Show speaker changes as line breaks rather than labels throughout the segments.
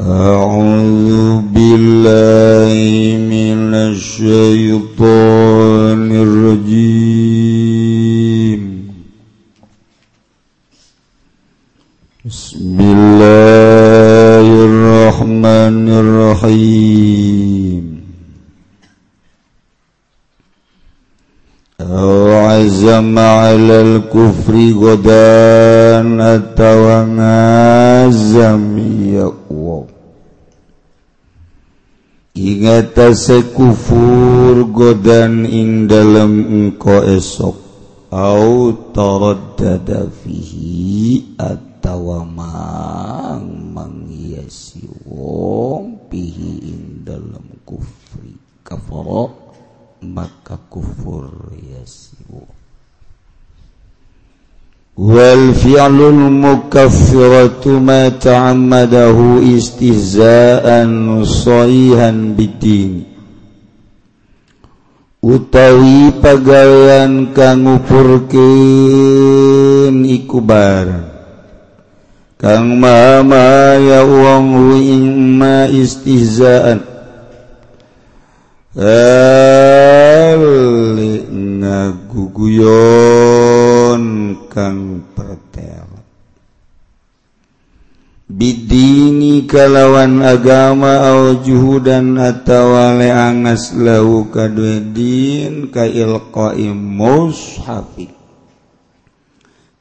أعوذ بالله من الشيطان الرجيم. بسم الله الرحمن الرحيم. أو على الكفر غدا أتوا عزم ingeta sekufur godan ing dalam engko esok. Au taraddada fihi atawa mang manghiasi wong pihi ing dalam kufri. Kafara maka kufur yasi wong. والفعل المكفرة ما تعمده استهزاء صريحا بالدين. Utawi pagawean kang ngupurkeun ikubar. Kang maha maya wong imma istihzaan. Al ngaguguyon. bidini kalawan agama aujuhu dan atawale angas lahu kadwedin ka ilqai mushafi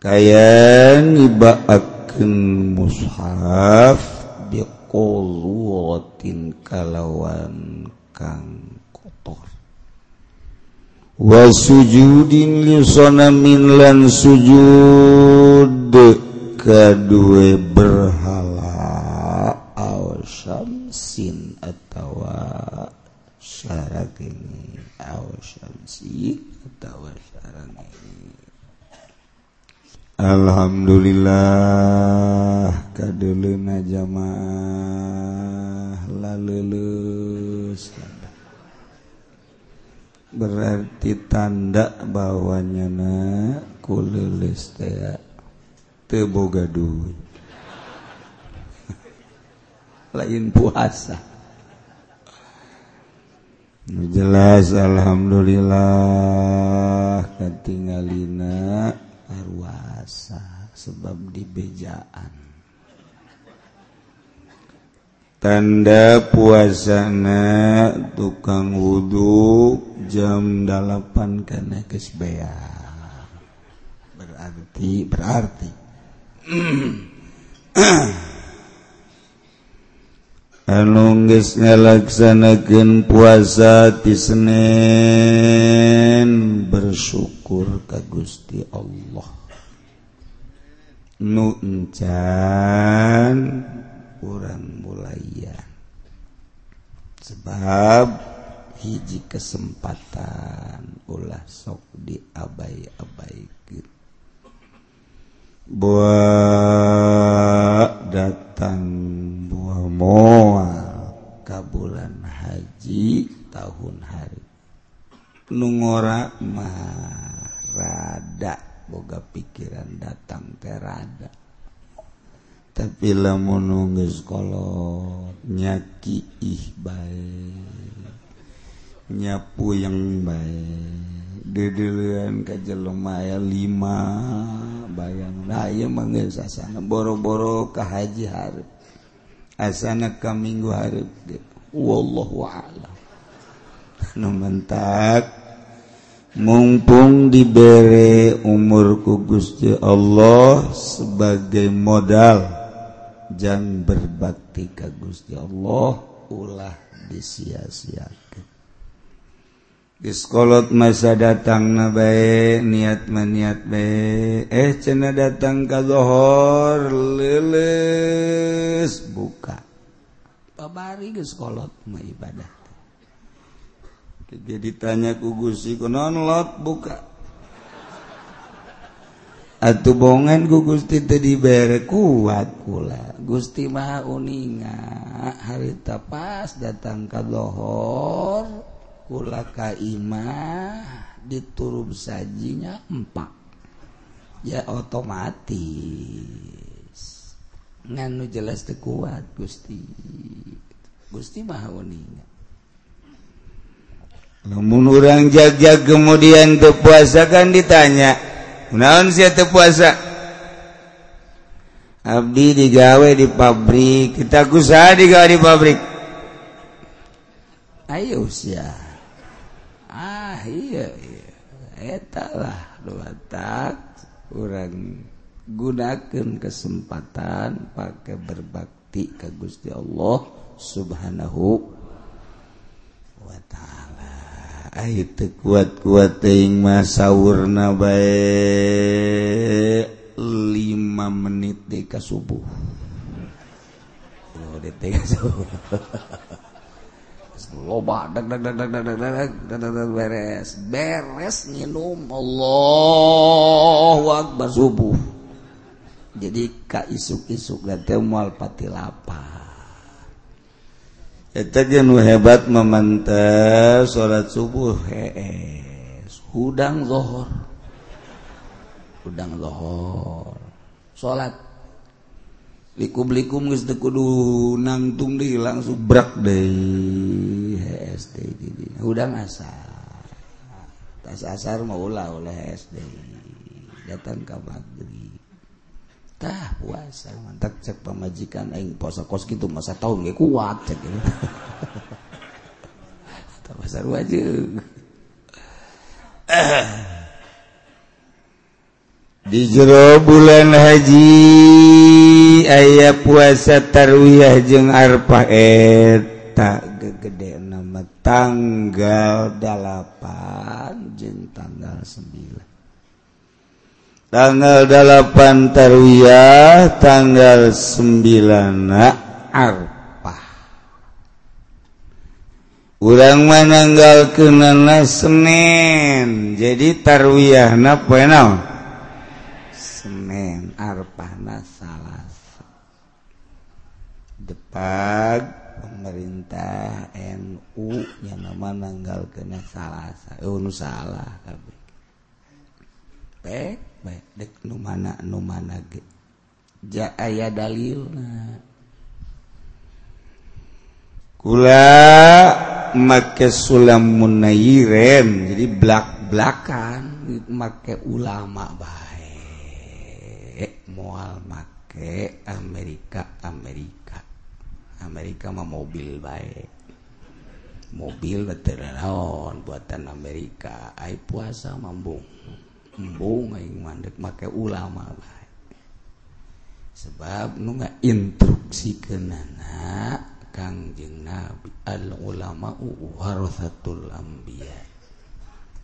kaya nibaakeun mushaf biqulwatin kalawan kang kotor. Wa sujudin li lan sujud. Kedua berhala awsamsin atau syarat ini awsamsi atau syarat ini Alhamdulillah kaduluna jamaah lalu lulus berarti tanda bawahnya na kulilis teh teboga duit lain puasa. Jelas alhamdulillah ketinggalina arwasa sebab dibejaan. Tanda puasana tukang wudhu jam 8 karena kesbea. Berarti berarti anunggis ngalaksanakeun puasa tisnen bersyukur ka Gusti Allah. Nucan kurang mulaya sebab hiji kesempatan ulah sok diabai-abaikan. buat datang buah moal ka bulan haji tahun hari. Nungora marada boga pikiran datang terada tapi lamun nunggus kolot nyaki ih baik nyapu yang baik jelema kajelomaya lima. nah sasana boro-boro ke Haji hareup. Asana ke minggu Harib wallahwalam mentak mumpung diberi umurku Gusti Allah sebagai modal jangan berbakti ke Gusti Allah ulah disia-siakan Diskolot masa datang na bae niat maniat bae eh cena datang ka zuhur leuleus buka. Babari geus kolot mah ibadah. Dia ditanya ku Gusti kunaon lot buka. Atuh bongan ku Gusti teu dibere kuat kula. Gusti Maha Uninga harita pas datang ka zuhur Kaimah diturub sajinya empat ya otomatis. Nganu jelas kuat Gusti. Gusti orang jaja kemudian terpuasa kan ditanya naon si terpuasa Abdi digawei di pabrik kita usaha digawe di pabrik? Ayo usia ah iya, iya. etalah tak orang gunakan kesempatan pakai berbakti ke Gusti Allah subhanahu wa ta'ala. Itu kuat-kuat yang masaurna baik lima menit di subuh. Oh, di subuh. loba dag dag dag dag dag dag beres. Beres minum Allahakbar subuh. Jadi Ka isuk-isuk moal pati lapar. Eta geun hebat memente salat subuh hudang zuhur hudang zuhur salat likum-likum geus teu kudu nangtung deui langsung brak deui. Hees deui hudang asar. Tas asar mau ulah oleh deui datang ka maghrib puasa mantap cek pemajikan eng puasa kos gitu masa tahun gak kuat cek. Gitu. pasar wajib di jero bulan haji aya puasa tarwiyah jeung arpa eta gegede nama tanggal 8 jeung tanggal 9 tanggal 8 tarwiyah tanggal 9 arpa urang mananggal kenana Senin jadi tarwiyahna poe naon? Senin arpa salah. depak pemerintah NU yang nama nanggal kena salah eh nu salah kabeh pek baik dek nu mana nu mana ge. Ja aya nah. kula make sulam munayiren jadi belak belakan make ulama baik. Mual make Amerika Amerika. Amerika mah mobil baik mobil veteran buatan Amerika. Ay puasa mambung. Mambung aing mandek make ulama baik sebab nu instruksi kenana kangjeng Nabi al ulama warasatul anbiya.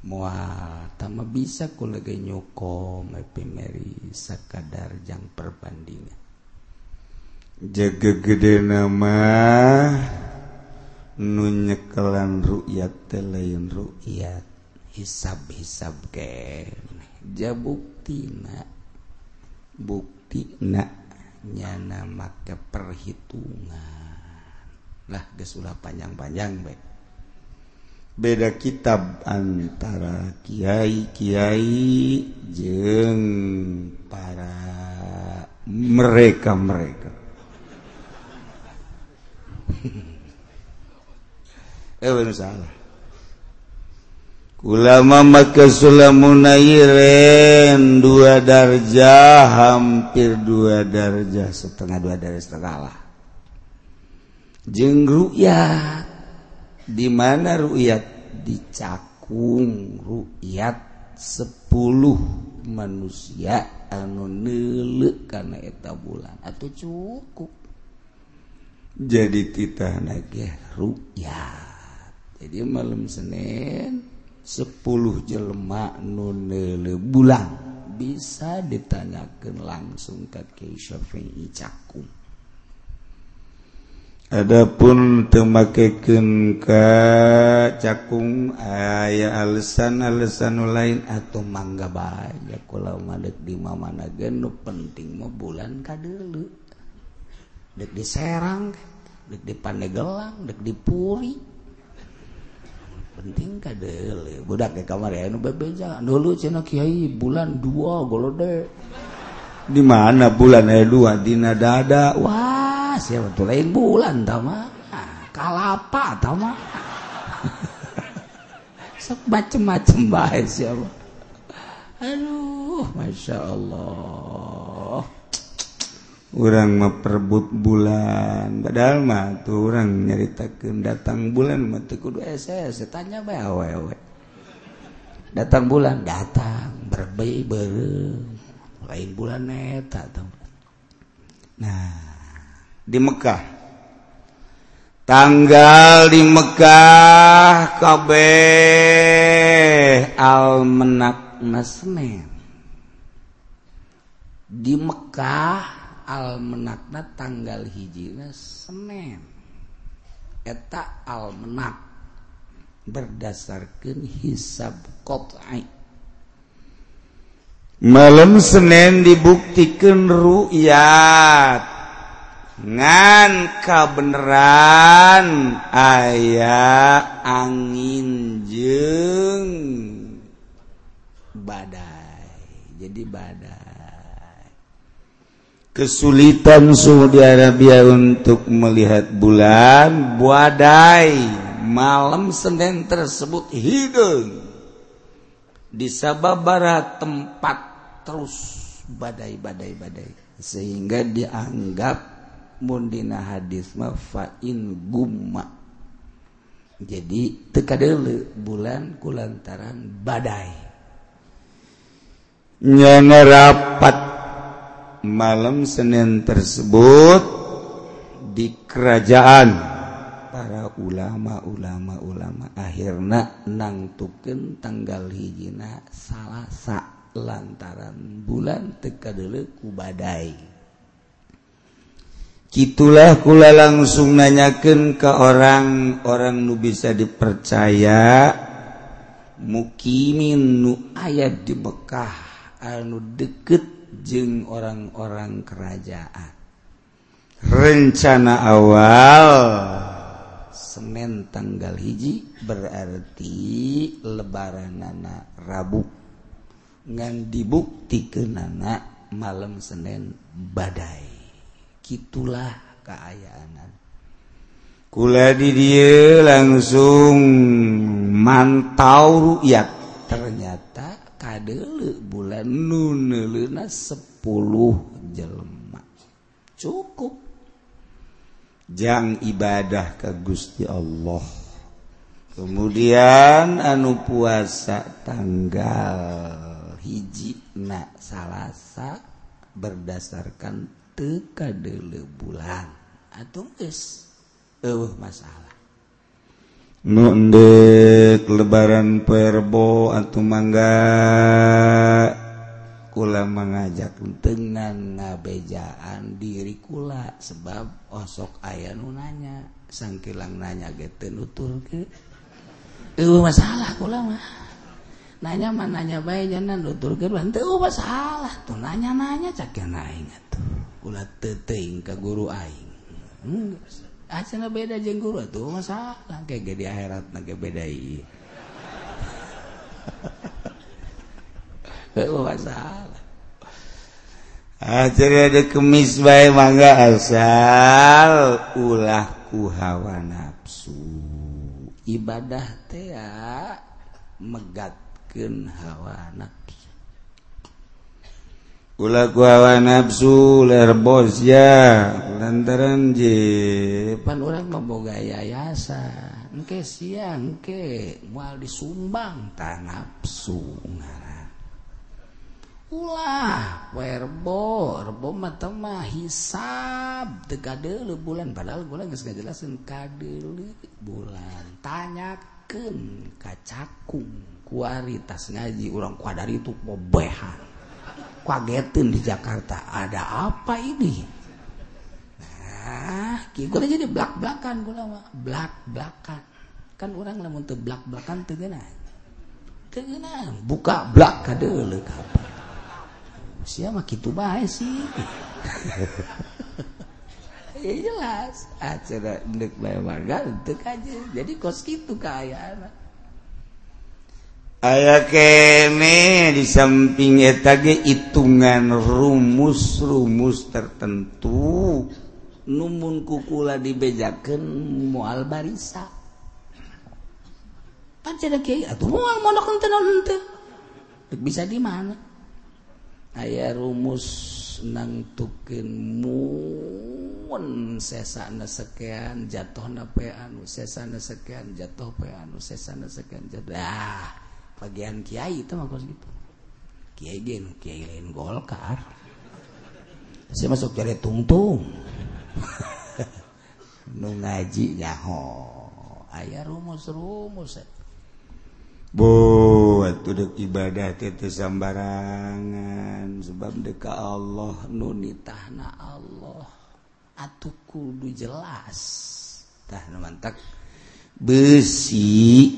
Moal tama bisa ku lagi nyoko mepi sakadar jang perbandingan. Jaga gede nama. Nunyekelan ru'yat lain ru'yat hisab-hisab ke bukti bukti nyana make perhitungan lah gesulah panjang-panjang baik beda kitab antara Kiai Kiai jeng para mereka mereka eh salah ulama maka Sulamunairen dua darjah hampir dua darjah setengah dua dari setengah jeng ru'yat. Di mana ru'yat? Dicakung ru'yat sepuluh manusia anu nele karena eta bulan. Atau cukup. Jadi titah nagih ru'yat Eh, jadi malam Senin 10 jelma nunele bulan. Bisa ditanyakan langsung ke Kiai Syafi'i Cakung. Adapun temakekeun ka cakung aya alasan-alasan lain atau mangga bae kula madek di mana nu penting mah bulan kadeulu dek di Serang dek di Pandegelang dek di Puri penting kadele budak di kamar bebeja. Dulu cenah kiai bulan dua golode di mana bulan aya dua? Dina dada wah siapa tuh? Lain bulan tama kalapa tama sok macem-macem baik siapa. Aduh masya Allah. Orang memperbut bulan. Padahal mah tuh orang nyeritakan datang bulan mah tuh kudu SS tanya bae datang bulan datang berbaik bereng lain bulan neta nah di Mekkah tanggal di Mekkah KB almenak Nasmen. Di Mekkah almenakna tanggal hijina Senin. Eta almenak berdasarkan hisab qat'i. Malam Senin dibuktikan ru'yat. Ngan kabeneran ayah angin jeng. Badai. Jadi badai kesulitan Saudi Arabia untuk melihat bulan badai malam Senin tersebut hidung. Di sababara tempat terus badai-badai badai sehingga dianggap mundina hadis mafain gumma. Jadi teka dulu bulan kulantaran badai. Nyana rapat malam Senin tersebut di kerajaan. Para ulama-ulama-ulama akhirnya nangtuken tanggal hijina salahsa lantaran bulan tekadele kubadai Kitulah kula langsung nanyakan ke orang-orang nu bisa dipercaya mukimin nu ayat di Mekah anu deket jeng orang-orang kerajaan. Rencana awal Senin tanggal hiji berarti lebaran anak Rabu. Ngan ke nana malam Senin badai. Gitulah keayaanan. Kula di dia langsung mantau rukyat. Ternyata kadele bulan nuneluna sepuluh jelema. Cukup. Jang ibadah ke Gusti Allah. Kemudian anu puasa tanggal hiji na salasa berdasarkan tekadele bulan. Atau es uh, masalah. nundek lebaran perbo atau mangga. Kula mengajak dengan ngabejaan diri kula sebab osok ayah nunanya sangkilang nanya gitu nutul ke Ibu masalah kula mah. Nanya mah nanya baik jangan nutul ke bantu masalah tuh nanya nanya caknya aing tuh kula teteng ke guru aing. Hmm, Ah, Acana beda jeung guru tuh masalah kayak gede akhirat nage beda iya. Heuh masalah. Ah, Acana ada kemis bae mangga asal ulah ku hawa nafsu. Ibadah teh megatkeun hawa nafsu. Ulah ku hawa nafsu ler bos ya lantaran je pan orang memboga yayasan engke siang engke. Mual disumbang tak nafsu ngaran. Ulah poe rebo rebo mah teu mah hisab. Teu kadeuleu bulan padahal gua geus ngajelasin kadeuleu bulan. Tanyakeun ka cakung kualitas ngaji urang kuadari itu bobehan kagetin di Jakarta. Ada apa ini? Nah kita jadi belak belakan gula mah belak belakan kan orang lah untuk belak belakan tegena tegena buka belak kade le kapan siapa gitu baik sih. Ya jelas. Acara ndek warga itu aja. Jadi kos gitu kayak aya kene di samping etage hitungan rumus rumus tertentu numun kukula dibejaken mual barisa. Kiai atuh bisa di mana? Aya rumus nang tukeun mun sesana sekian jatuh na pe anu sesana sekian jatuh pe anu sesana sekian jatuh ah bagian kiai itu mah gitu. Kiai gen kiai lain golkar. Saya masuk cari tungtung. -tung. nu ngaji nyaho. Aya rumus-rumus. Botuh ibadah itu sambarangan sebab deka Allah nunitahna Allah. Atuh kudu jelas. Tah mantap besi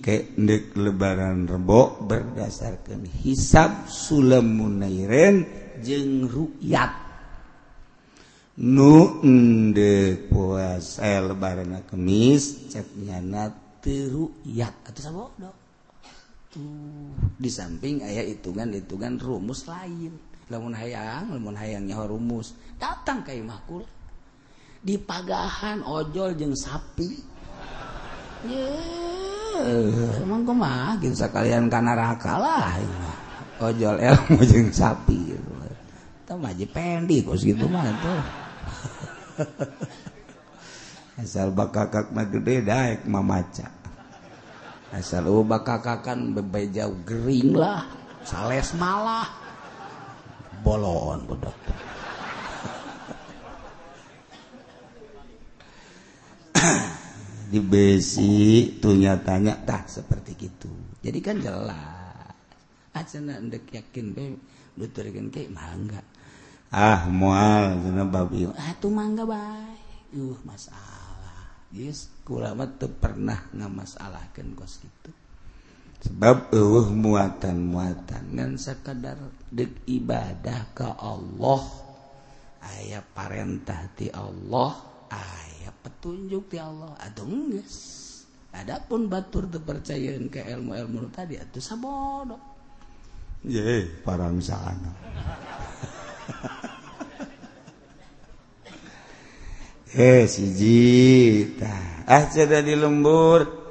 ke dek lebaran rebok berdasarkan hisab sulamunairen jeng ruyat nunde puasa lebaran kemis ceknyana teruyat atau sabodo tuh di samping ayah hitungan hitungan rumus lain lamun hayang lamun hayangnya rumus datang kayak makul di pagahan ojol jeng sapi yeah. emang mah gitu sekalian karena raka lah ojol elmu jeng sapi gitu. Itu mah pendi kos gitu mah tuh. Asal bakakak mah gede daek mamaca. Asal u bakakakan jauh gering lah, sales malah. Bolon budak. di besi tunya tanya tak seperti gitu jadi kan jelas aja ndek yakin be nuturikeun ke mangga ah mual dina babi ah atuh mangga bae uh masalah. Yes kula mah teu pernah ngamasalahkeun kos kitu. Sebab eueuh muatan-muatan ngan sakadar deuk ibadah ka Allah aya parentah ti Allah aya petunjuk ti Allah. Atuh geus. Adapun batur teu percayaeun ka ilmu-ilmu tadi atuh sabodo. Ye parang sana he sijita ah di lembur.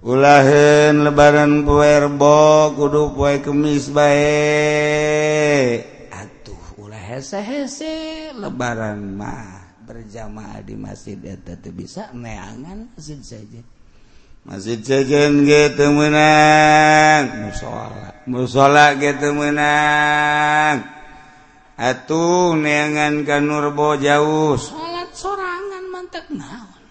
Ulahan lebaran puerbok kudu poe kemis bae. Atuh ulah hese-hese. Lebaran mah berjamaah di masjid eta teu bisa neangan masjid saja. Masjid sejen ge teu meunang. Musola. Musola ge teu meunang. Atuh neangan ka nurbo jauh tak naon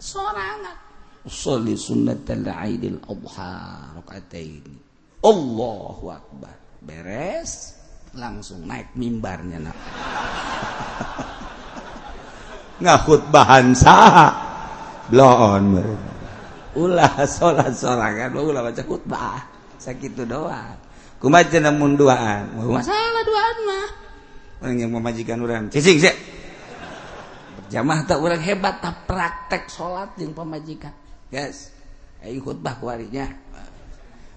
sorangan usolli sunnatal aidil adha rakaatain Allahu akbar. Beres. Langsung naik mimbarnya nak. Ngakut bahan saha. Bloon ulah salat sorangan ulah baca khutbah. Sakitu doang. Kumaha namun duaan? Masalah duaan mah. Orang yang memajikan orang cicing sih jamaah tak orang hebat tak praktek sholat yang pemajikan guys ayo khutbah kuarinya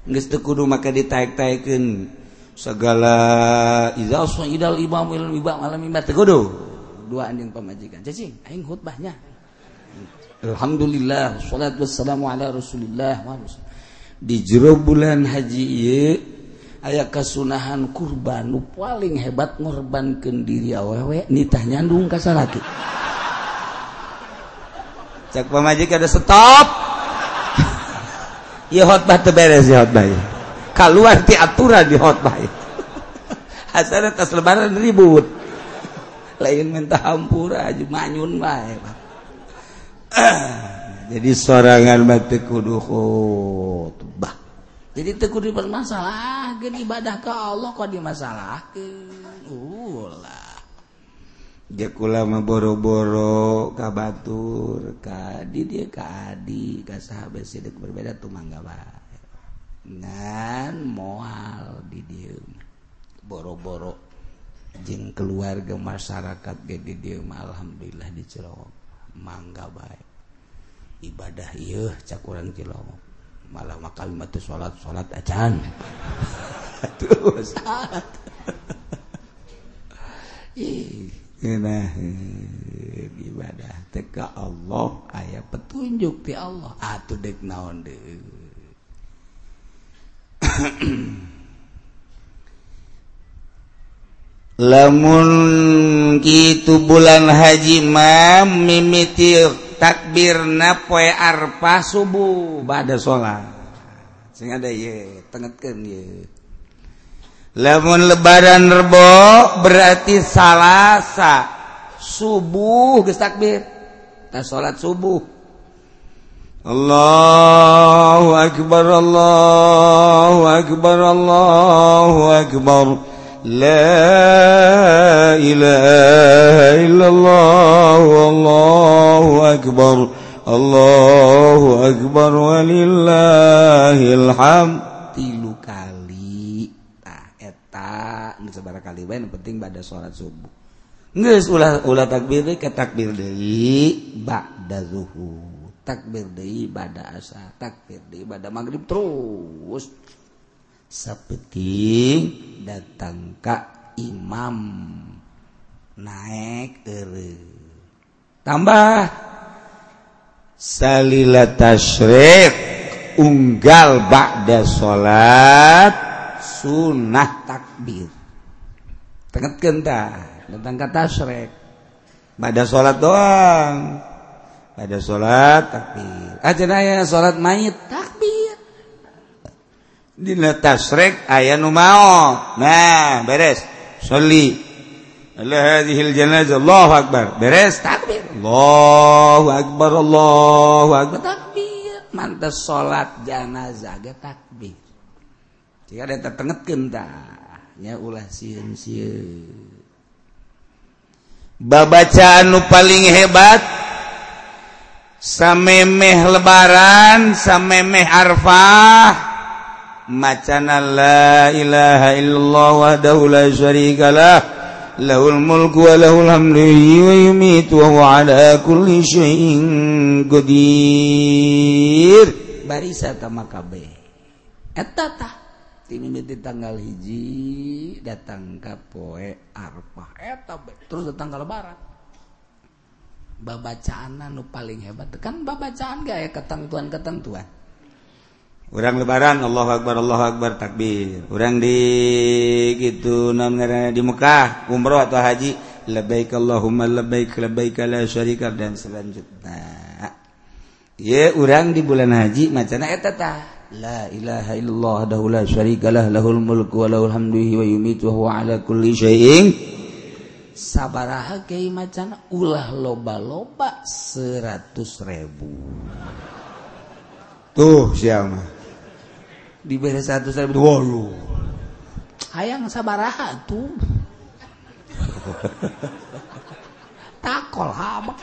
teu kudu maka ditaik-taikin segala idal idal imam ilmu ibam malam imam kudu. dua anjing pemajikan cacing aing khutbahnya. Alhamdulillah salat wassalamu ala rasulillah. Di jero bulan haji ieu aya kasunahan kurban nu paling hebat ngorbankeun diri awewe nitah nyandung kasalaki cek pemajik ada stop. Ieu khotbah teberes ieu khotbah keluar ti aturan di khotbah hasilnya tas lebaran ribut. Lain minta hampura aja manyun bae jadi sorangan mati kudu khutbah. jadi teguh dipermasalah ibadah ke Allah kok dimasalahkanlah jakulama boro-boro kabatur kadi dia kadi ka sahabat sidik berbeda tuh mangga bae. Ngan moal di dia boro-boro jeng keluarga masyarakat gede dia alhamdulillah di Cilawang mangga bae. Ibadah iya cakurang Cilawang malah maka mati salat salat acan. Ibadah teka Allah aya petunjuk di Allah. Atuh dek naon de lamun gitu bulan haji mam mimiti takbirna poe arpa subuh. Bada salat sing ada ye tengetkeun ye. Lamun lebaran rebo berarti salasa. Subuh geus takbir. Tah salat subuh. Allahu akbar Allahu akbar Allahu akbar. لا إله إلا الله والله أكبر الله أكبر ولله الحمد tilu kali. Tah eta nu sabaraha kali bae penting pada salat subuh. Geus ulah ulah takbir deui takbir deui ba'da zuhur. Takbir deui bada asar. Takbir deui bada maghrib terus. seperti datang Ka Imam. Naik ere. tambah. Salila tasyrik unggal ba'da salat sunnah takbir. Tengah kenta datang ke tasyrik pada salat doang. Pada salat takbir. Ah, Aja salat mayit takbir. Dina tasrek aya nu maot. Nah, beres. Sholli ala hadhil janazah. Allahu akbar. Beres takbir. Allahu akbar. Allahu akbar. Takbir. Mantas salat janazah ge takbir. Jika ada tertengetkeun tah nya ulah sieun-sieun. Babacaan nu paling hebat samemeh lebaran samemeh arfah macana la ilaha illallah wahdahu la syarika lah. Lahul mulku wa lahul hamdu wa yumiitu wa huwa ala kulli syai'in qadir. Barisa tama kabeh eta tah timimiti tanggal hiji datang ke poe arfah. Eta terus datang ke lebaran. Babacaan nu paling hebat. Kan babacaan gak ya? Ketentuan-ketentuan orang lebaran Allah akbar Allah akbar takbir. Orang di gitu di Mekah umroh atau haji lebaik Allahumma lebaik lebaik la syarika dan selanjutnya. Ya orang di bulan haji macana eta tah la ilaha illallah dahu la syarika lah lahul mulku wa lahul hamdu wa yumitu wa ala kulli syai'in. Sabaraha kei macana ulah loba-loba seratus ribu. Tuh siapa diberi satu seribu walu hayang sabaraha tuh. Takol habak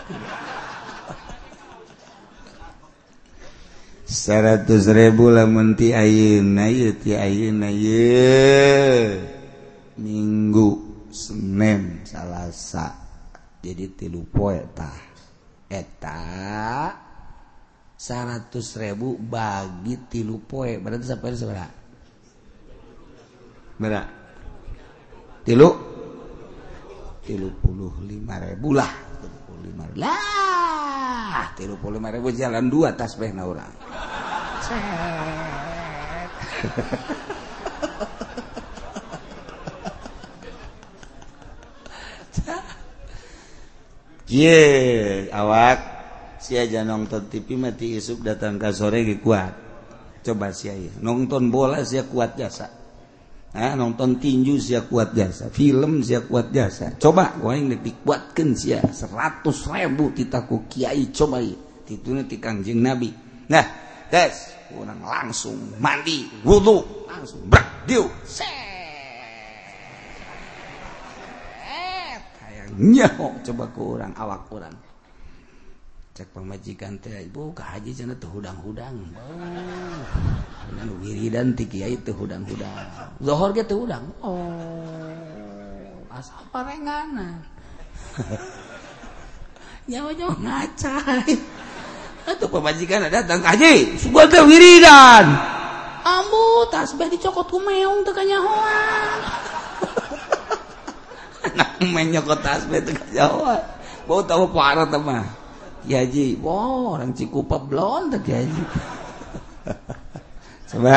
seratus ribu lamun ti ayeuna ye ti ayeuna ye minggu senin salasa jadi tilu poe tah. Eta. 100.000 bagi tilu poe. Berarti sampai seberapa? Berapa? Tilu? Tilu puluh lima ribu lah. Tilu puluh lima ribu. Lah tilu puluh lima ribu jalan dua tasbih na orang Ye, awak aja nonton TV mati isuk datang ke sore kuat. Coba si nonton bola si kuat jasa. Nonton tinju si kuat jasa. Film si kuat jasa. Coba dikuatkan si seratus ribu titaku Kiai. Coba itu kangjeng nabi. Nah tes. Kurang langsung mandi wudhu langsung brak diu. Nyaho coba kurang awak cek pemajikan teh ibu ke haji cina tuh hudang-hudang wiridan ti kiai tuh hudang-hudang. Zohor ge tuh hudang. Oh asal parengana nyawa-nyawa ngacai. Atau pemajikan ada datang haji. Gua teh wiridan. Ambu tasbih dicokot ku meong teu kanyahoan. Anak menyokot tasbih teu kanyahoan. Bau tahu parah mah. Haji wow, orang Cikupa teh Haji coba.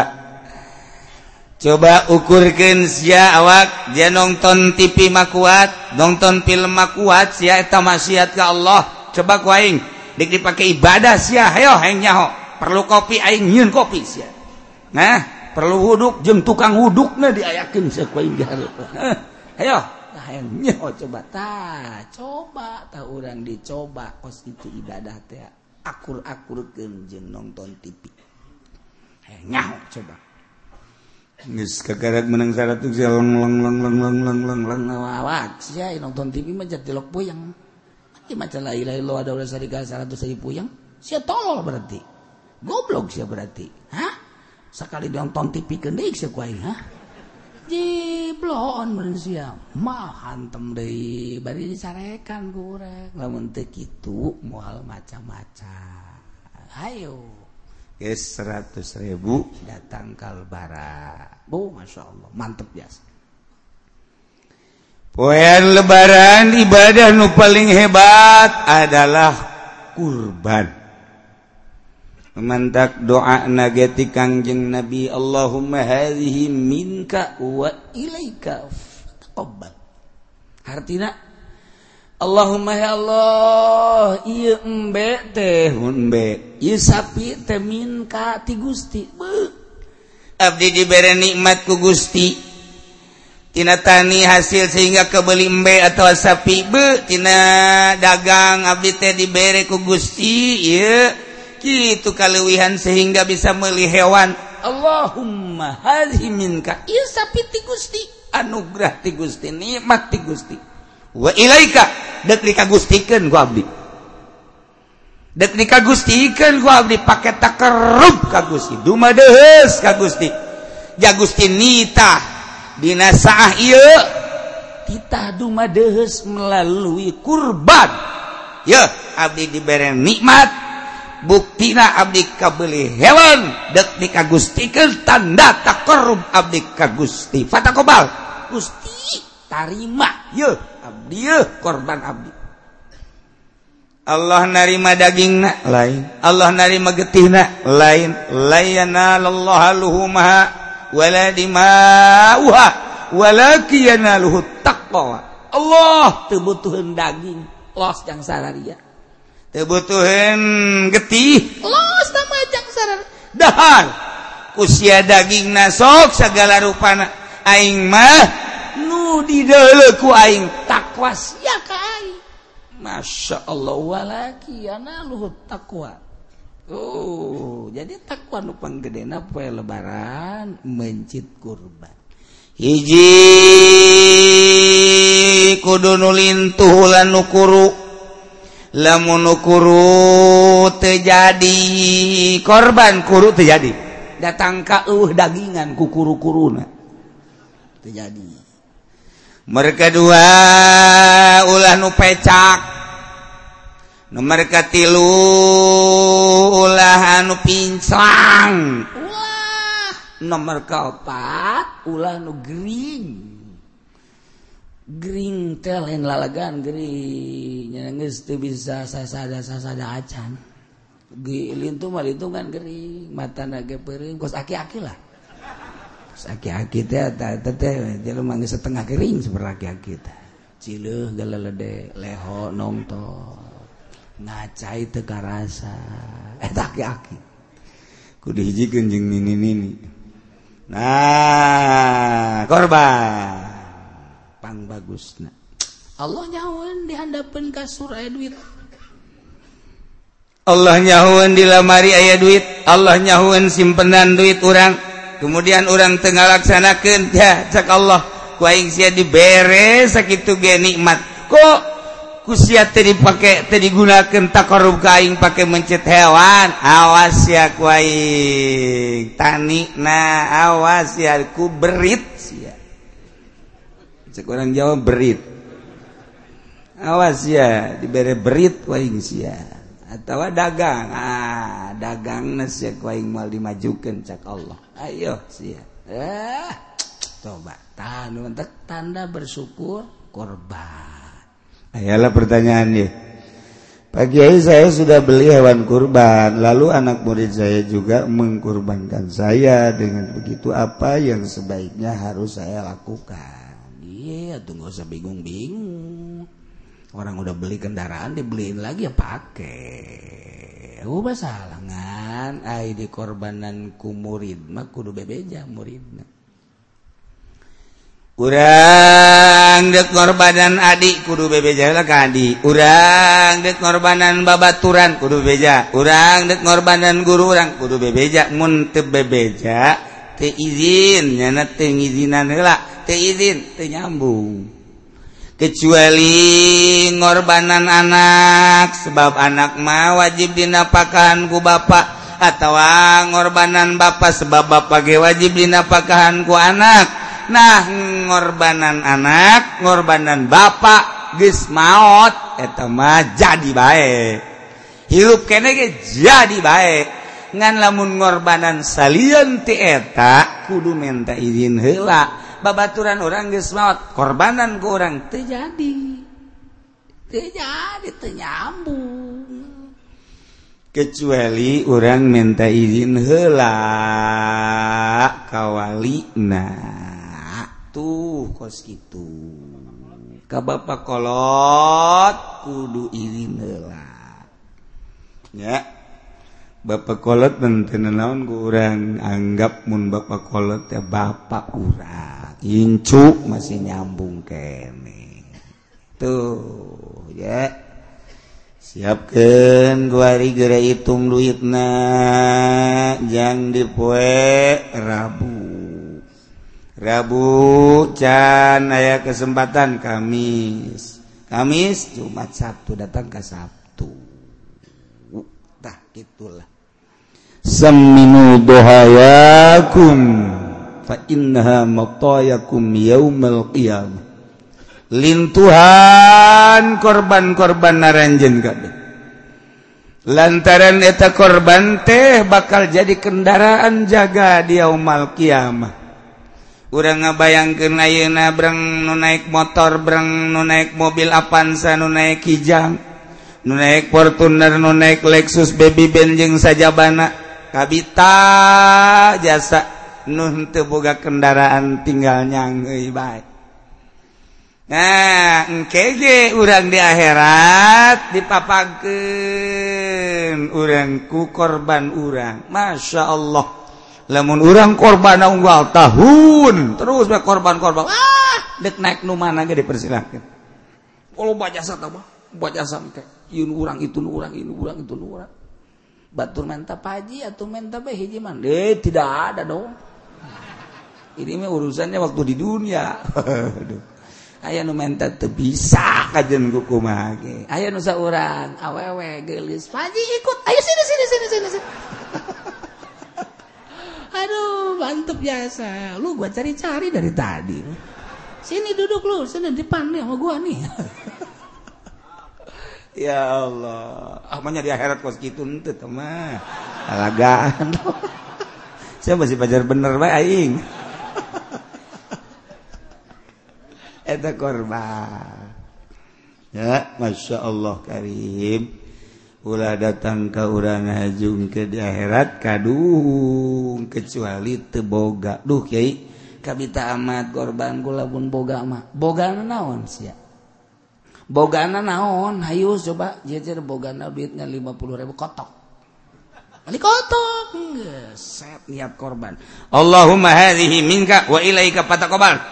Coba ukurkan sia awak. Dia nonton TV makuat nonton film makuat sia eta maksiat ke Allah. Coba ku aing dik dipakai ibadah sia. Hayo hayang nyaho. Perlu kopi aing nyieun kopi sia. Nah perlu wuduk jeung tukang wudukna diayakeun sia ku aing hayo. nyawa oh, coba tah coba tahu orang dicoba oh, kos itu ibadah teh akur-akur kenjeng nonton TV nyawa oh, coba Nges kagarat menang syarat tuh sih long long long long long long long long ngawak sih nonton TV mah jadi lok puyeng. Mati macam lain lain lo ada ulah sari syarat tuh sari puyeng. Sih tolol berarti, goblok sih berarti, hah? Sekali nonton TV kendik sih kuai, hah? Jiblon manusia mah hantem deui bari disarekan ku urang lamun teu kitu moal macam-macam ayo Yes, seratus ribu datang kalbara. Bu, masya Allah, mantep biasa. Poen lebaran ibadah nu paling hebat adalah kurban. memantak doa nageti Kangjeng Nabi Allahumma hadhihi minka wa ilaika taqabbal. Hartina Allahumma ya Allah ieu embe teh hunbe ieu sapi teh minka ti Gusti. Abdi diberi nikmat ku Gusti. Tina tani hasil sehingga kebeli embe atau sapi be tina dagang abdi teh dibere ku Gusti ieu gitu kalewihan sehingga bisa meli hewan. Allahumma hadhi minka. Ieu sapiti Gusti. Anugerah ti Gusti nikmat ti Gusti. Wa ilaika. Dek dikagustikeun ku abdi. Dek dikagustikeun ku abdi. Pake takerub ka Gusti. Dumadeheus ka Gusti. Ya Gusti nitah dina saah ieu. Titah dumadeheus melalui kurban. Ya abdi diberi nikmat. buktina abdi kabeli hewan dek di kagustikan tanda takorum abdi kagusti. Fatakobal gusti tarima. Yo abdi yo korban abdi. Allah narima daging nak lain. Allah narima getih na, lain. Layana lallaha luhumaha wala dimauha wala kiyana luhut taqwa. Allah tebutuhin daging los yang sararia kebutuhan getih. Dahar. Usia daging nasok segala rupana. Aing mah nu diku aing takwas ya ka aing. Masya Allah walaki ana luhut takwa. Oh jadi takwa nu panggedena poe lebaran mencit kurban. Hiji kudu nulintuh lan nukuru lamunukuru terjadi korban kuru terjadi datang ka uh dagingan ku kuru-kuruna. terjadi mereka dua ulah nu pecak. Nomor katilu ulah anu pincang. Ulah nomor keempat ulah nu gering. Green lain lalagan gerinya bisa sasada sasada acan. Itu malungan Gering mata naga pering kos aki-aki lah. Aki-aki manggis setengah kering seperti aki aki teh. Gala lede leho nongto ngacai teka rasa eh aki-aki. Ku dihiji kenjeng nini nini nah korban. pang bagus Allah Allah di dihandapun kasur aya duit. Allah nyaun di lamari ayah duit. Allah nyaun simpenan duit orang kemudian orang tengah laksanakan ya cak Allah kuaing sia dibere sakitu ge nikmat. Kok kusia tadi pakai tadi gunakan takarub kaing pakai mencet hewan? Awas ya kuaing tani nah awas ya ku berit sia. Sekurang jawab berit. Awas ya diberi berit kuing sia. Atau dagang. Ah dagang nasi mal dimajukan cak Allah. Ayo sih eh coba. Tahan untuk tanda bersyukur korban. Ayalah pertanyaan ya pagi hari saya sudah beli hewan kurban. Lalu anak murid saya juga mengkurbankan saya dengan begitu apa yang sebaiknya harus saya lakukan iya tunggu usah bingung-bingung. Orang udah beli kendaraan dibeliin lagi ya pakai. Ubah salangan ai di korbananku murid mah kudu bebeja muridna. Urang dek korbanan adik kudu bebeja. Lah kadi urang dek korbanan babaturan kudu bebeja. Urang dek korbanan guru orang kudu bebeja. Mun bebeja teu izin teu nyambung kecuali ngorbanan anak sebab anak mah wajib dinapakanku bapak atau ngorbanan bapak sebab bapak ge wajib dinapakanku anak. Nah ngorbanan anak ngorbanan bapak maot maut etama jadi baik hirup kene jadi baik ngan lamun ngorbanan salyan tieta kudu minta izin hela babaturan orang geus maot korbanan ku orang teu jadi. Teu jadi teu nyambung. Kecuali orang minta izin hela kawalina tuh kos gitu ka bapak kolot kudu izin hela ya. Bapak kolot menten naon ku urang anggap mun bapak kolot ya bapak urang. Incu masih nyambung kene. Tuh ya. Siapkan guari gera hitung duitna jang dipoe rabu. Rabu can aya kesempatan kamis. Kamis jumat sabtu datang ke sabtu. Uh, tah gitulah. Samminu dohayakum fa innaha matayakum yaumal qiyamah. Lintuhan korban-korban naranjen kabeh. Lantaran eta korban teh bakal jadi kendaraan jaga di yaumal qiyamah. Urang ngabayangkeun ayeuna breng nu naik motor, breng nu naik mobil Avanza, nu naik Kijang, nu naik Fortuner, nu naik Lexus, Baby Ben jeung sajabana. kabita jasa. Nun teu boga kendaraan tinggal nyangei baik nah engkege urang di akhirat dipapakeun urang ku korban urang. Masya Allah. Lamun urang korban unggal tahun terus korban-korban. Ah dek naik nu mana ge dipersilakeun kalau oh, baca jasa tah baca jasa teh ieu urang itu urang ini urang itu urang. batur menta paji atau menta be hiji man deh tidak ada dong. Ini mah urusannya waktu di dunia. Ayah nu menta teu bisa kajen ku kumaha ge. Aya nu saurang awewe geulis paji ikut. Ayo sini sini sini sini, sini. aduh mantep biasa. Lu gua cari-cari dari tadi. Sini duduk lu sini depan nih sama gua nih. ya Allah. Ah, Amanya di akhirat kos gitu ente teman alagaan. Saya masih pajar bener bae aing? Eta korban. Ya masya Allah karim. Ulah datang ke urang hajung ke di akhirat kadung kecuali teboga duh kiai kabita amat korban kula pun boga mah. Boga naon sia? bogana naon? Hayu coba jejer bogana duitnya 50 ribu kotok. Ini kotok set niat korban. Allahumma hadhihi minka wa ilaika fatakobal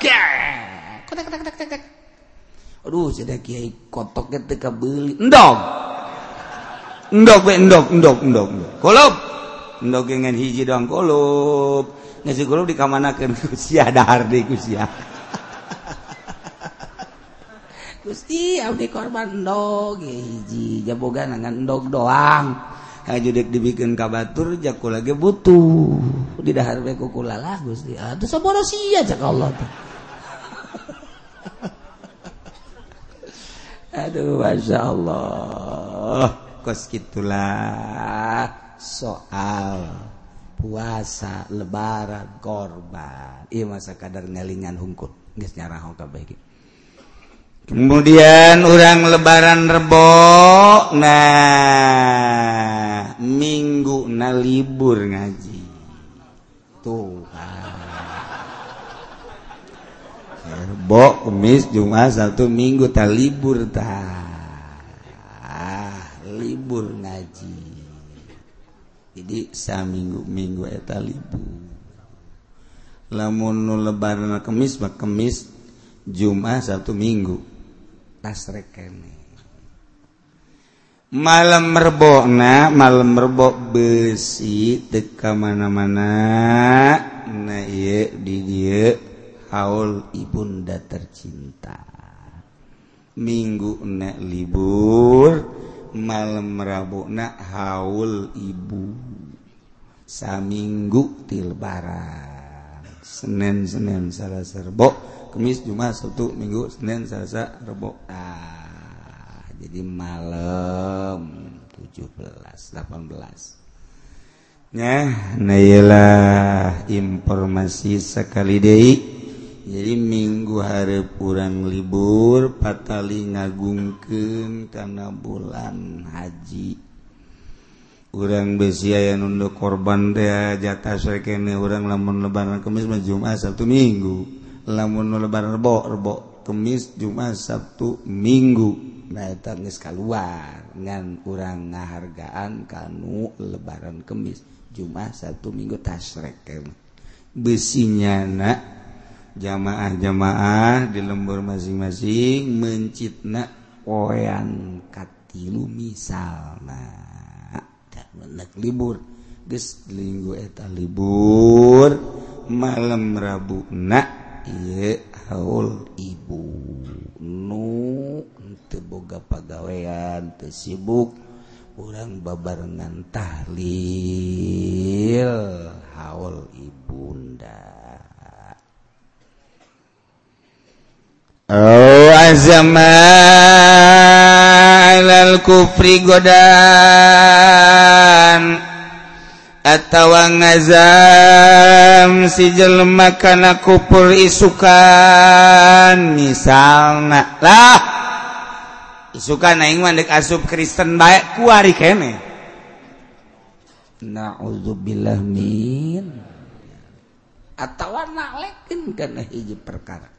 kotak kotak kotak kotak. Aduh jadi kiai kotok teka beli endog! Endog be endog endog endog kolop endog dengan hiji doang kolop ngasih kolop di kamanakan kusiah dahar ku sia. Gusti, abdi korban endog hiji jaboga nangan endog doang. Hajudek dibikin kabatur jaku lagi butuh. Di dahar kukulalah Gusti. Atuh saboro sia cak Allah tuh. Aduh Masya Allah kos gitulah soal puasa lebaran korban I masa kadar ngelingan hungkut nyarah kemudian orang lebaran rebok nah minggu na libur ngaji. Tuhbo kemis Jumat satu minggu tak libur tak libur ngaji. Jadi saminggu-minggu eta libur. Lamun lebaran kemis mah kemis Jumat satu minggu tasrek kene. Malam merbona malam merbok besi teka mana-mana. Na ieu di dieu haul ibunda tercinta. Minggu na libur malam rabona haul ibu. Saminggu ti lebaran Senin Senin salah serbok Kamis Jumat Sabtu Minggu Senin Selasa Rebo. Ah jadi malam. 17 18 nya nailah informasi sekali deui jadi minggu hari kurang libur patali ngagungkeun karena bulan haji. Kurang besi aya nunduk korban deh jatah sekene orang lamun lebaran kemis Jumat Sabtu Minggu. lamun lebar rebo rebo kemis Jumat Sabtu Minggu. Nah eta geus kaluar ngan kurang ngahargaan kanu lebaran kemis. Jumat Sabtu Minggu tasrek besinya nak jamaah-jamaah di lembur masing-masing mencitna poyan katilu misalna. Menek libur. Geus eta libur malam Rabu nak haul ibu. Nu teboga pagawean tersibuk orang babarengan tahlil. Haul ibunda. Oh azama alal kufri godan atawa ngazal ngazam si jelema kana kupur isukan misalna lah. Suka naing mandek asub Kristen baik kuari kene. Naudzubillah min. Atau nalekin kana hiji perkara.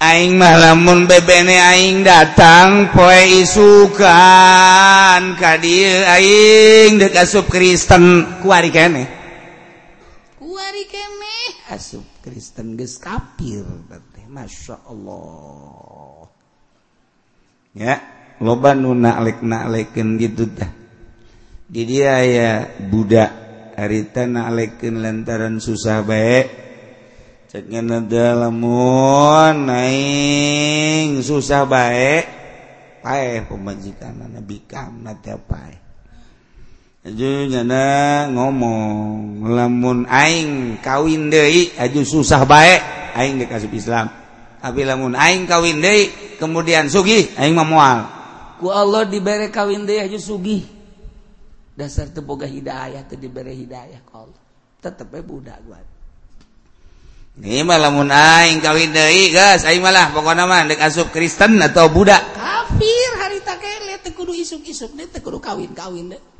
Aing mah lamun bebene aing datang poe isukan ka dieu aing dek asup Kristen kuari kene bari kemeh asup Kristen geus kafir teh Masya Allah. Ya loba nu naklek naklekeun gitu dah di dia ya budak harita naklekeun lantaran susah baik cek ngeuna lamun naing susah baik pae pemajikan nabi kam na teh pae nyana ngomong lamun aing kawin deui aju susah bae. Aing dikasih Islam. Tapi lamun aing kawin deui kemudian sugih aing mah moal ku Allah dibere kawin deui aju sugih. Dasar teu boga hidayah teu dibere hidayah ku Allah. Tetep we budak gua. Ini mah lamun aing kawin deui geus aing malah pokona mah dek asup Kristen atau budak. Kafir harita kele teu kudu isuk-isuk deui teu kudu kawin-kawin deui.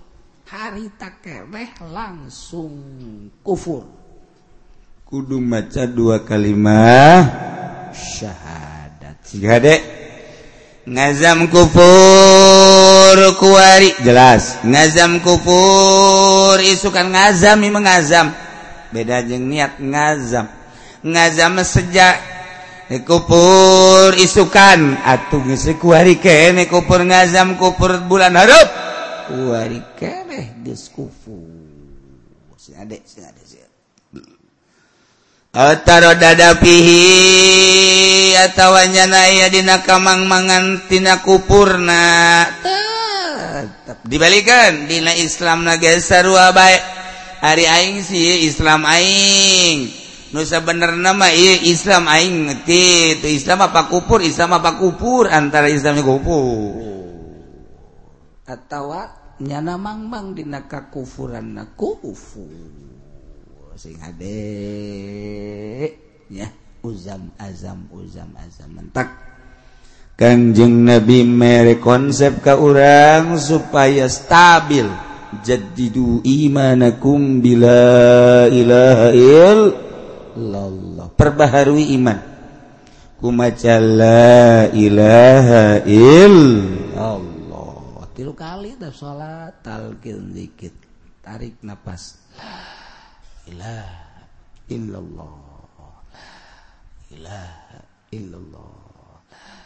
harita keweh langsung kufur. Kudu maca dua kalimah syahadat. Siga dek. Ngazam kufur kuari. Jelas. Ngazam kufur isukan ngazam mengazam beda jeung niat ngazam. Ngazam sejak eh, kupur isukan. Atuh geus kuari kene kupur ngazam kupur bulan harup dadapihi ataunya nayadina kamang mangantina kupurna. Dibalikan Dina Islam nagesar baik hari Aing sih Islam Aing. Nusa bener nama iya Islam Aing ngerti. Itu Islam apa kupur Islam apa kupur antara Islamnya kupur. Atawa nyana mangbang dina kakufuran na kufu. Sing ade. Ya uzam azam uzam azam. Mentak Kanjeng Nabi mere konsep ka urang supaya stabil. Jadidu imanakum bila ilaha illallah. Perbaharui iman. Kumaca la ilaha illallah. tilu kali dah sholat talqin dikit tarik nafas la ilaha illallah. La ilaha illallah. La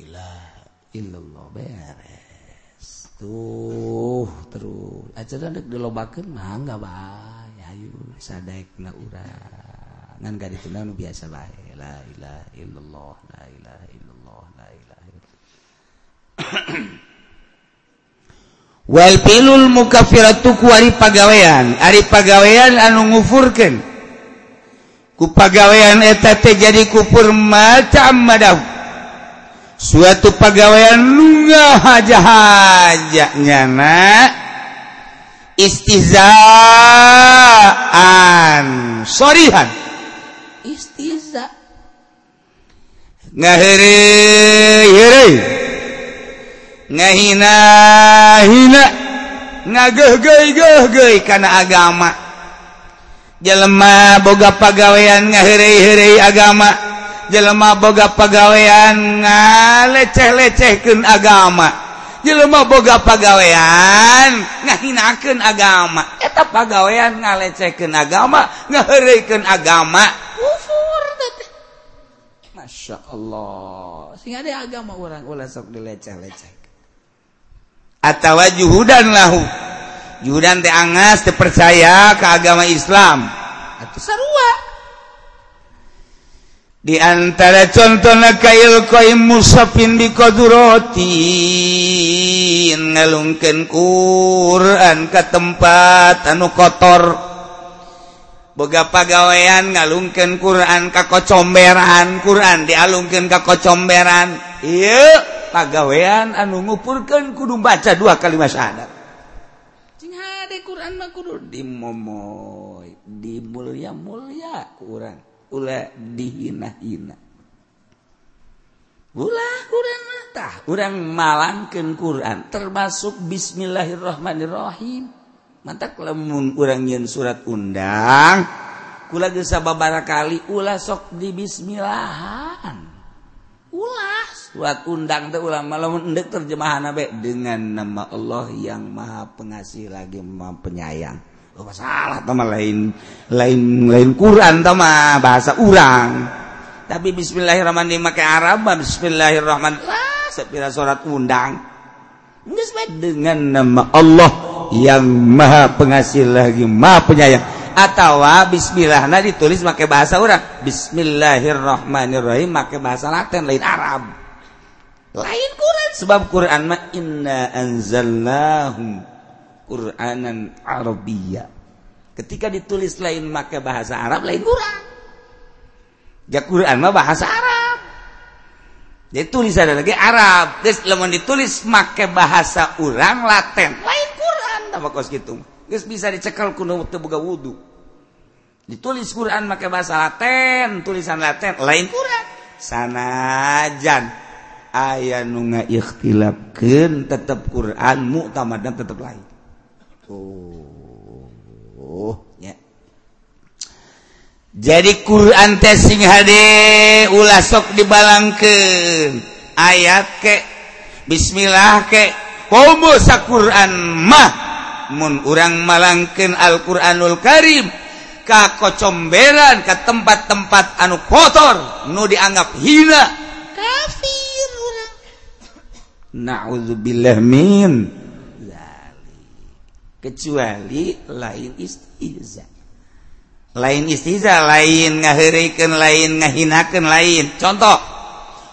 ilaha illallah. Beres. Tuh terus. Aja dek dilobakeun mah enggak bae ayo sadekna urang. Ngan gak ditunang biasa bae. La ilaha illallah la ilaha illallah la ilaha illallah. Walpilul mukafiratuku ari pagawean. Ari pagawean anu ngufurkeun. Ku pagawean eta jadi kufur macam madau. suatu pagawean lunga haja haja nyana istizaan sorihan. Istiza ngahere ngahina hina. Ngagege karena agama. Jelema boga pagawean ngahere-herei agama. Jelema boga pagawean ngaleceh-lecehken agama. Jelema boga pagawean ngahinaken agama. Eta pagawean ngalecehken agama ngahereiken agama. Kufur Masya Allah. Sehingga ada agama orang ulah sok dileceh-leceh. atau juhudan lahu. Juhudan teh angas teh percaya ke agama Islam. Atau sarua. Di antara contohna kail koim musafin di qadurati ngalungkeun Quran ke tempat anu kotor. Boga pagawean ngalungkeun Quran ka kocomberan. Quran dialungkeun ka kocomberan. Ieu. pagawean anu ngupurkan kudu baca dua kalimat syahadat. Quran kudu dimomoy di mulia mulia Quran ulah dihina hina ulah Quran tah orang malangkan Quran termasuk Bismillahirrahmanirrahim mantap lemun kurang yin surat undang kula gesa babara kali ulah sok di Bismillahan. Ulah. Surat undang ulama-dek terjemahan dengan nama Allah yang maha pengasih lagi ma penyayang. Salah lain lain lain Quran sama bahasa urang. Tapi Bismillahirrahmanirrahim pakai Arab Bismillahirrahman sepira surat undang. Dengan nama Allah yang maha pengasih lagi maha penyayang atau Bismillah nah ditulis pakai bahasa orang Bismillahirrahmanirrahim pakai bahasa Latin lain Arab. Lain Quran. Sebab Quran mah inna anzalnahu Quranan Arabia ketika ditulis lain maka bahasa Arab lain kurang ya Quran mah bahasa Arab. Jadi tulisan lagi Arab. Terus lemon ditulis make bahasa orang Latin lain Quran. Apa kos gitu bisa dicekal kunoga wudhu ditulis Quran make bahasa Latin tulisan Latin lain Quran. Sanajan aya nu nga tetep tetap Quran muktamadan tetap lain. Oh, oh ya. Jadi Quran teh sing hade ulah sok dibalangkeun. Ayat ke bismillah ke komo sa Quran mah. mun urang malangken Alquranul Karim ka kocomberan ke tempat-tempat anu kotor nu dianggap hina. Kafir naudzubillah min kecuali lain istihza lain istihza lain ngahirikan lain ngahinakan lain. Contoh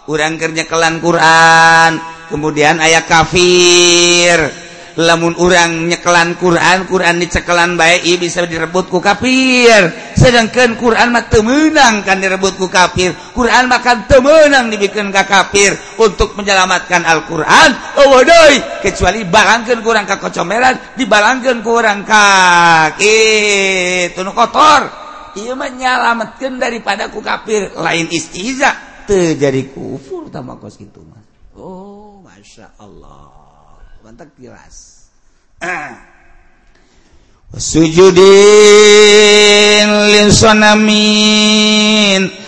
urang kerja kelan Quran kemudian ayat kafir. lamun urang nyekelan Quran Quran dicekelan baik bisa direbutku kafir. Sedangkan Quran mah temenang kan direbutku kafir. Quran makan temenang dibikin ka kafir untuk menyelamatkan Al-Quran. Oh doi kecuali balangkan kurang ka kocomeran dibalangkan kurang ka itu kotor. Ia menyelamatkan daripada ku kafir. Lain istiza terjadi kufur tamakos gitu mas oh masya Allah. pantak tilas sujudin linsanamin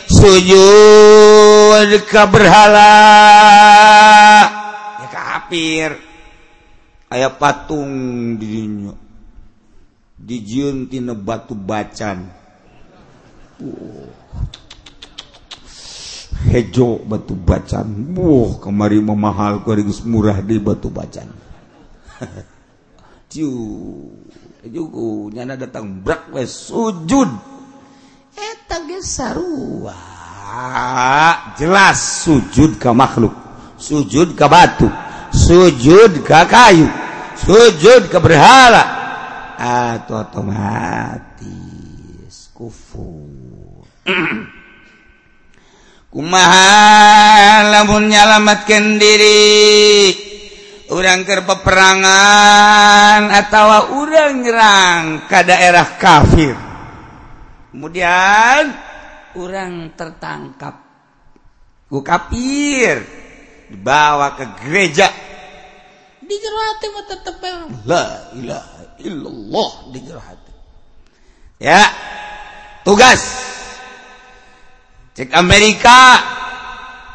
sujud ka berhala. Ya kafir aya patung di dinya dijieun tina batu bacan. Hejo batu bacan. Buh kemari memahal kuring murah di batu bacan. nyana datang brak wes sujud. Eta sarua. Jelas sujud ke makhluk. Sujud ke batu. Sujud ke kayu. Sujud ke berhala. Atau otomatis kufur. Kumahamun nyalamatkan diri udang ke peperangan atau udang nyerang ke daerah kafir. Kemudian orang tertangkap. Ku kafir dibawa ke gereja. Di tetap la ilaha illallah di ya tugas. Cek Amerika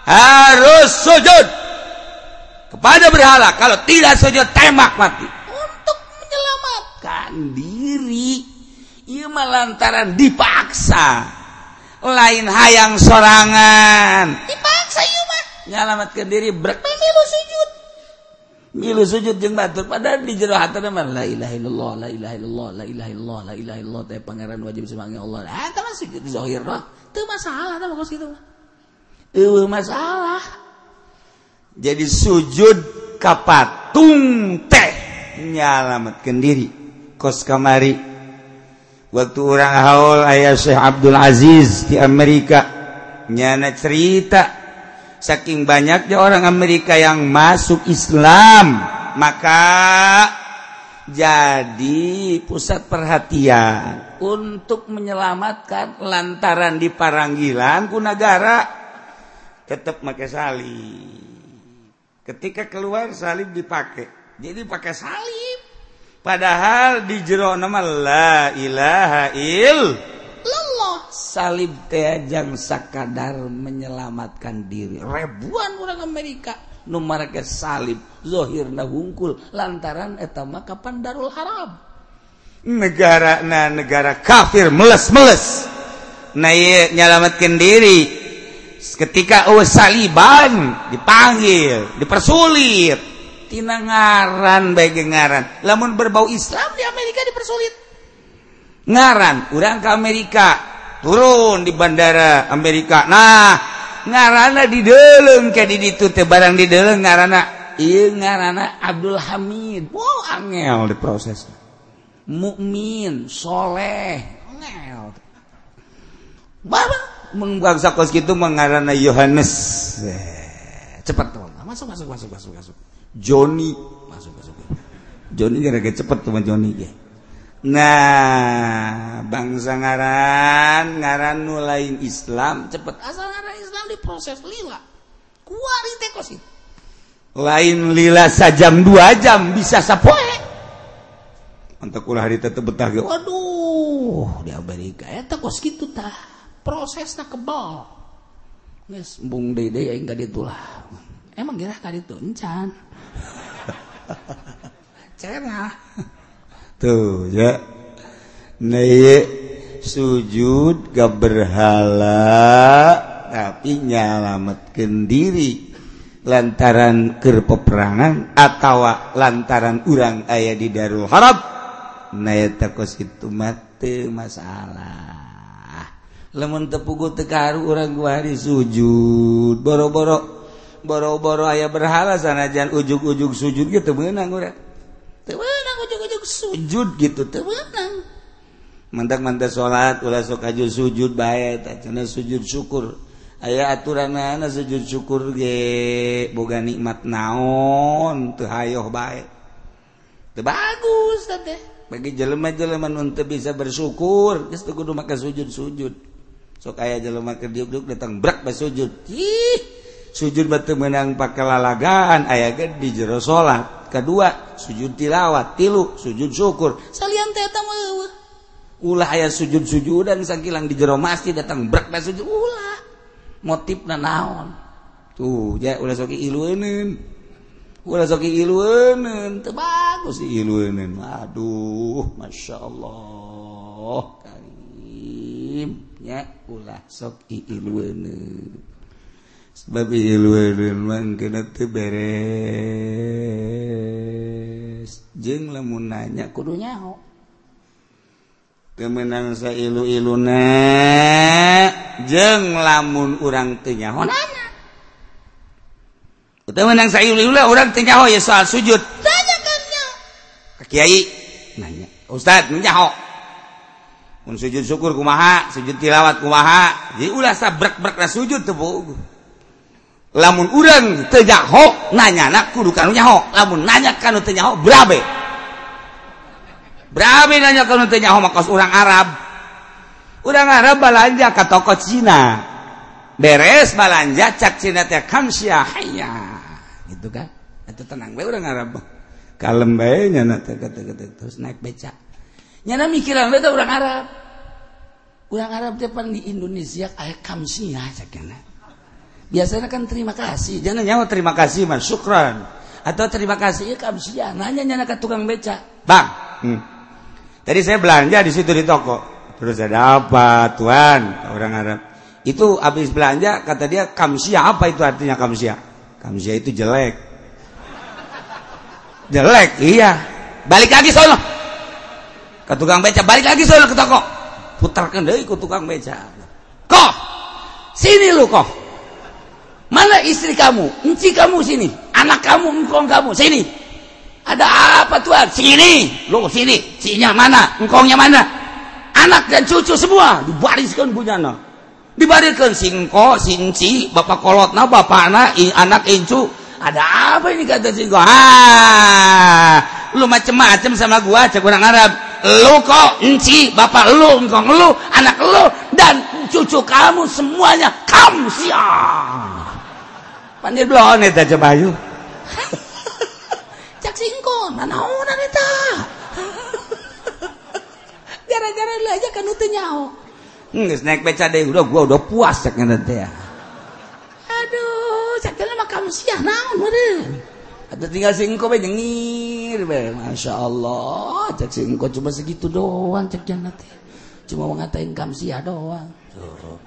harus sujud kepada berhala kalau tidak sujud tembak mati. Untuk menyelamatkan diri ia melantaran dipaksa. Lain hayang sorangan. Dipaksa iya mah nyelamatkan diri berpemilu sujud. Milu sujud jeung batur padahal di jero hati mah la ilaha illallah la ilaha illallah la ilaha illallah la ilaha illallah teh pangeran wajib semangat Allah. Ah teh masih zahir mah masalah gitu masalah jadi sujud kapatung teh. Nyalamatkan diri. Kos kamari. Waktu orang haul ayah Syekh Abdul Aziz di Amerika nyana cerita. Saking banyaknya orang Amerika yang masuk Islam maka jadi pusat perhatian untuk menyelamatkan lantaran di Paranggilan ku negara tetap pakai salib ketika keluar salib dipakai jadi pakai salib. Padahal di jero nama la ilaha il Allah salib teh jang sakadar menyelamatkan diri. Ribuan orang Amerika. Nomor ke salib zohirna hungkul. Lantaran etama kapan darul haram? Negara na negara kafir meles meles na nyelamatkan diri. ketika Uwe saliban dipanggil dipersulit. Tina ngaran baik ngaran. Lamun berbau Islam di Amerika dipersulit. Ngaran urang ke Amerika. Turun di bandara Amerika. Nah ngarana di dalam kayak di ditu tebaran di dalam ngarana. Iya ngarana Abdul Hamid. Wow angel di mukmin soleh angel. Bapak mengbangsa kos gitu mengarana Yohanes eh, cepet teman masuk masuk masuk masuk masuk. Joni. Masuk masuk Joni gara-gara cepat teman Joni ya nah bangsa ngaran ngaran nu lain Islam cepet. Asal ngaran Islam diproses lila. Kuari teh kos itu lain lila sajam dua jam bisa sapoe. Untuk ulah hari tetep betah waduh di Amerika ya kos gitu tah. Prosesnya kebal. Geus embung deui deui aing ka ditu lah emang gerah ka ditu encan. Cerah. Tuh ya. Neye sujud gak berhala tapi nyalamatkan diri lantaran ke peperangan atau lantaran urang ayah di Darul Harab Naya takos itu mate masalah lemon tepugu tekaru orang guari sujud. Boro-boro boro-boro ayah berhala sanajan ujug-ujug sujud gitu menang orang temenang ujug-ujug sujud. Gitu. Temenang mantak mantak sholat ulah sok aju sujud baik cina sujud syukur. Ayah aturan mana sujud syukur ge boga nikmat naon teu hayoh baik teu bagus teh. Bagi jelema-jelema nu bisa bersyukur geus kudu maka sujud-sujud. sok kayak jelema keur diuk datang brak pas sujud. Ih sujud batu menang pakai lalagaan ayah ke di jero salat. Kedua sujud tilawat tilu sujud syukur. Salian teh eta ulah ayah sujud sujudan sakilang di jero masjid datang brak pas sujud. Ulah motifna naon? Tuh ya ulah sok ilueun ulah sok ilueun teu bagus ilueun aduh masyaallah kali Iimnya ulah sok babi beres jeng lemun nanya kudu nyaho kemenang sailu iluna jeng lamun urang teu nyaho Utawa menang sayul ulah orang tanya oh ya soal sujud. Tanya ka Kiai nanya. Ustaz menyaho. mun sujud syukur kumaha sujud tilawat kumaha. Jadi ulah sabrak brak sujud tuh lamun urang teu nyaho nanya nak kudu kanu nyaho. Lamun nanya kanu teu nyaho berabe. Berabe nanya kanu teu nyaho makos urang Arab. Urang Arab balanja ka toko Cina. Beres balanja cak Cina teh kamsia haya gitu kan? Itu tenang bae urang Arab. Kalem bae nya terus naik becak nyana mikiran bae orang Arab. Orang Arab depan di Indonesia kayak kamsia cak biasanya kan terima kasih. Jangan nyawa terima kasih mas. Syukran. Atau terima kasih ya kamsia nanya nyana ke tukang beca. Bang hmm. tadi saya belanja di situ di toko. Terus ada apa tuan orang Arab. Itu habis belanja kata dia kamsia. Apa itu artinya kamsia? Kamsia itu jelek. Jelek iya. Balik lagi sono. Ke tukang beca balik lagi sono ke toko putarkan deui ku tukang beca. Koh. Sini lu koh. Mana istri kamu? Enci kamu sini. Anak kamu, engkong kamu sini. Ada apa Tuhan? Sini. Lu sini. Sinya mana? Engkongnya mana? Anak dan cucu semua dibariskan punyana. Dibariskan singko, sinci, bapak kolotna, bapak anak, anak incu. Ada apa ini kata singko? Ah, lu macem-macem sama gua, cek orang Arab. Lu kok enci, bapak lu, engkong lu, anak lu, dan cucu kamu semuanya kamsiah. Pandir belum eta Bayu. Cak singkon, nanaonan eta. Gara-gara lu aja kan teu nyaho. Geus naik beca deui udah gua udah puas cak teh. Aduh, cak mah kamu siah naon meureun. Ada tinggal singko be nyengir be. Masya Allah, cak singko cuma segitu doang cak teh. Cuma ngatain kamsiah doang. Tuh.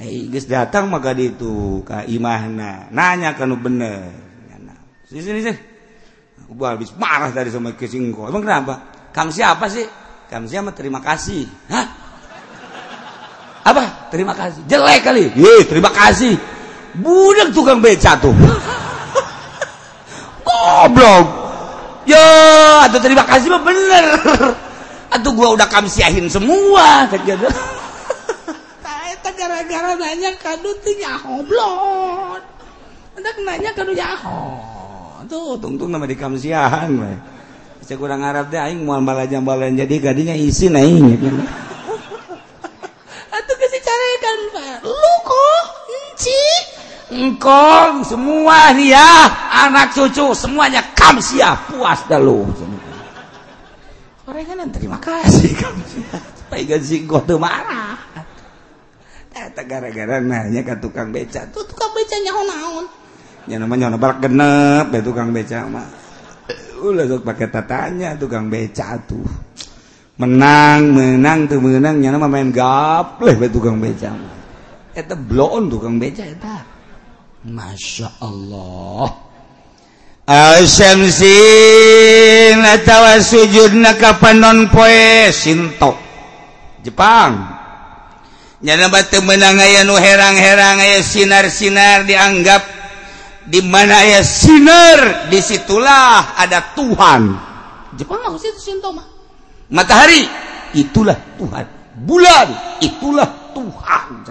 Eh, geus datang maka itu ka imahna. Nanya kanu bener. Sini sini sini. Gua habis marah tadi sama kesingko emang kenapa? Kamu siapa sih? Kamu siapa terima kasih. Hah? Apa? Terima kasih. Jelek kali. Ye, terima kasih. Budak tukang beca tuh. Goblok ya atau terima kasih mah bener. Atau gua udah kamsiahin semua kejadian gara-gara nanya kado tuh nyahoblon. Hendak nanya kado nyaho tuh tungtung nama di kamsiahan we. Saya kurang Arab deh aing mau balajan balajan jadi gadinya isi naik atau kasih cara kan pak lu engkong semua ya anak cucu semuanya kamsiah puas dah lu. Orang kan terima kasih kamsiah supaya gaji gue tuh marah. Gara-gara nanya ke tukang beca. Tuh tukang beca nyaho naon? Ya namanya nyaho balak genep ya tukang beca mah. Ulah sok pakai tatanya tukang beca tuh. Menang menang tuh menang. Nyana main gapleh be tukang beca mah. Eta bloon tukang beca eta Masya Allah. Alsyamsintawa sujud nakapan non poe Sinto Jepang. Nyana batu menang aya nu herang-herang aya sinar-sinar dianggap di mana aya sinar disitulah ada Tuhan. Jepang mah situ Sinto mah. Matahari itulah Tuhan. Bulan itulah Tuhan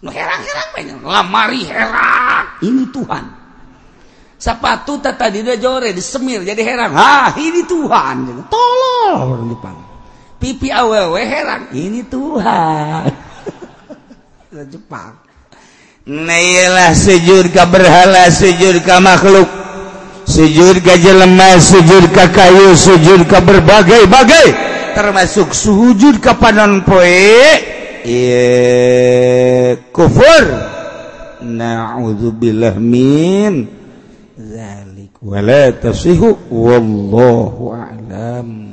lamari heran ini Tuhan. Sepatu tadi tidak jore disemir jadi heran. Ah ini Tuhan. Tolong orang pipi aww heran. Ini Tuhan. Jepang. Nailah sejur ka berhala sejur ka makhluk sejur ka jelema sejur ka kayu sejur ka berbagai-bagai. Termasuk sujud ka panon poe. Eh, kufur. Naudzubillah min dzalik wala tasihu wallahu a'lam.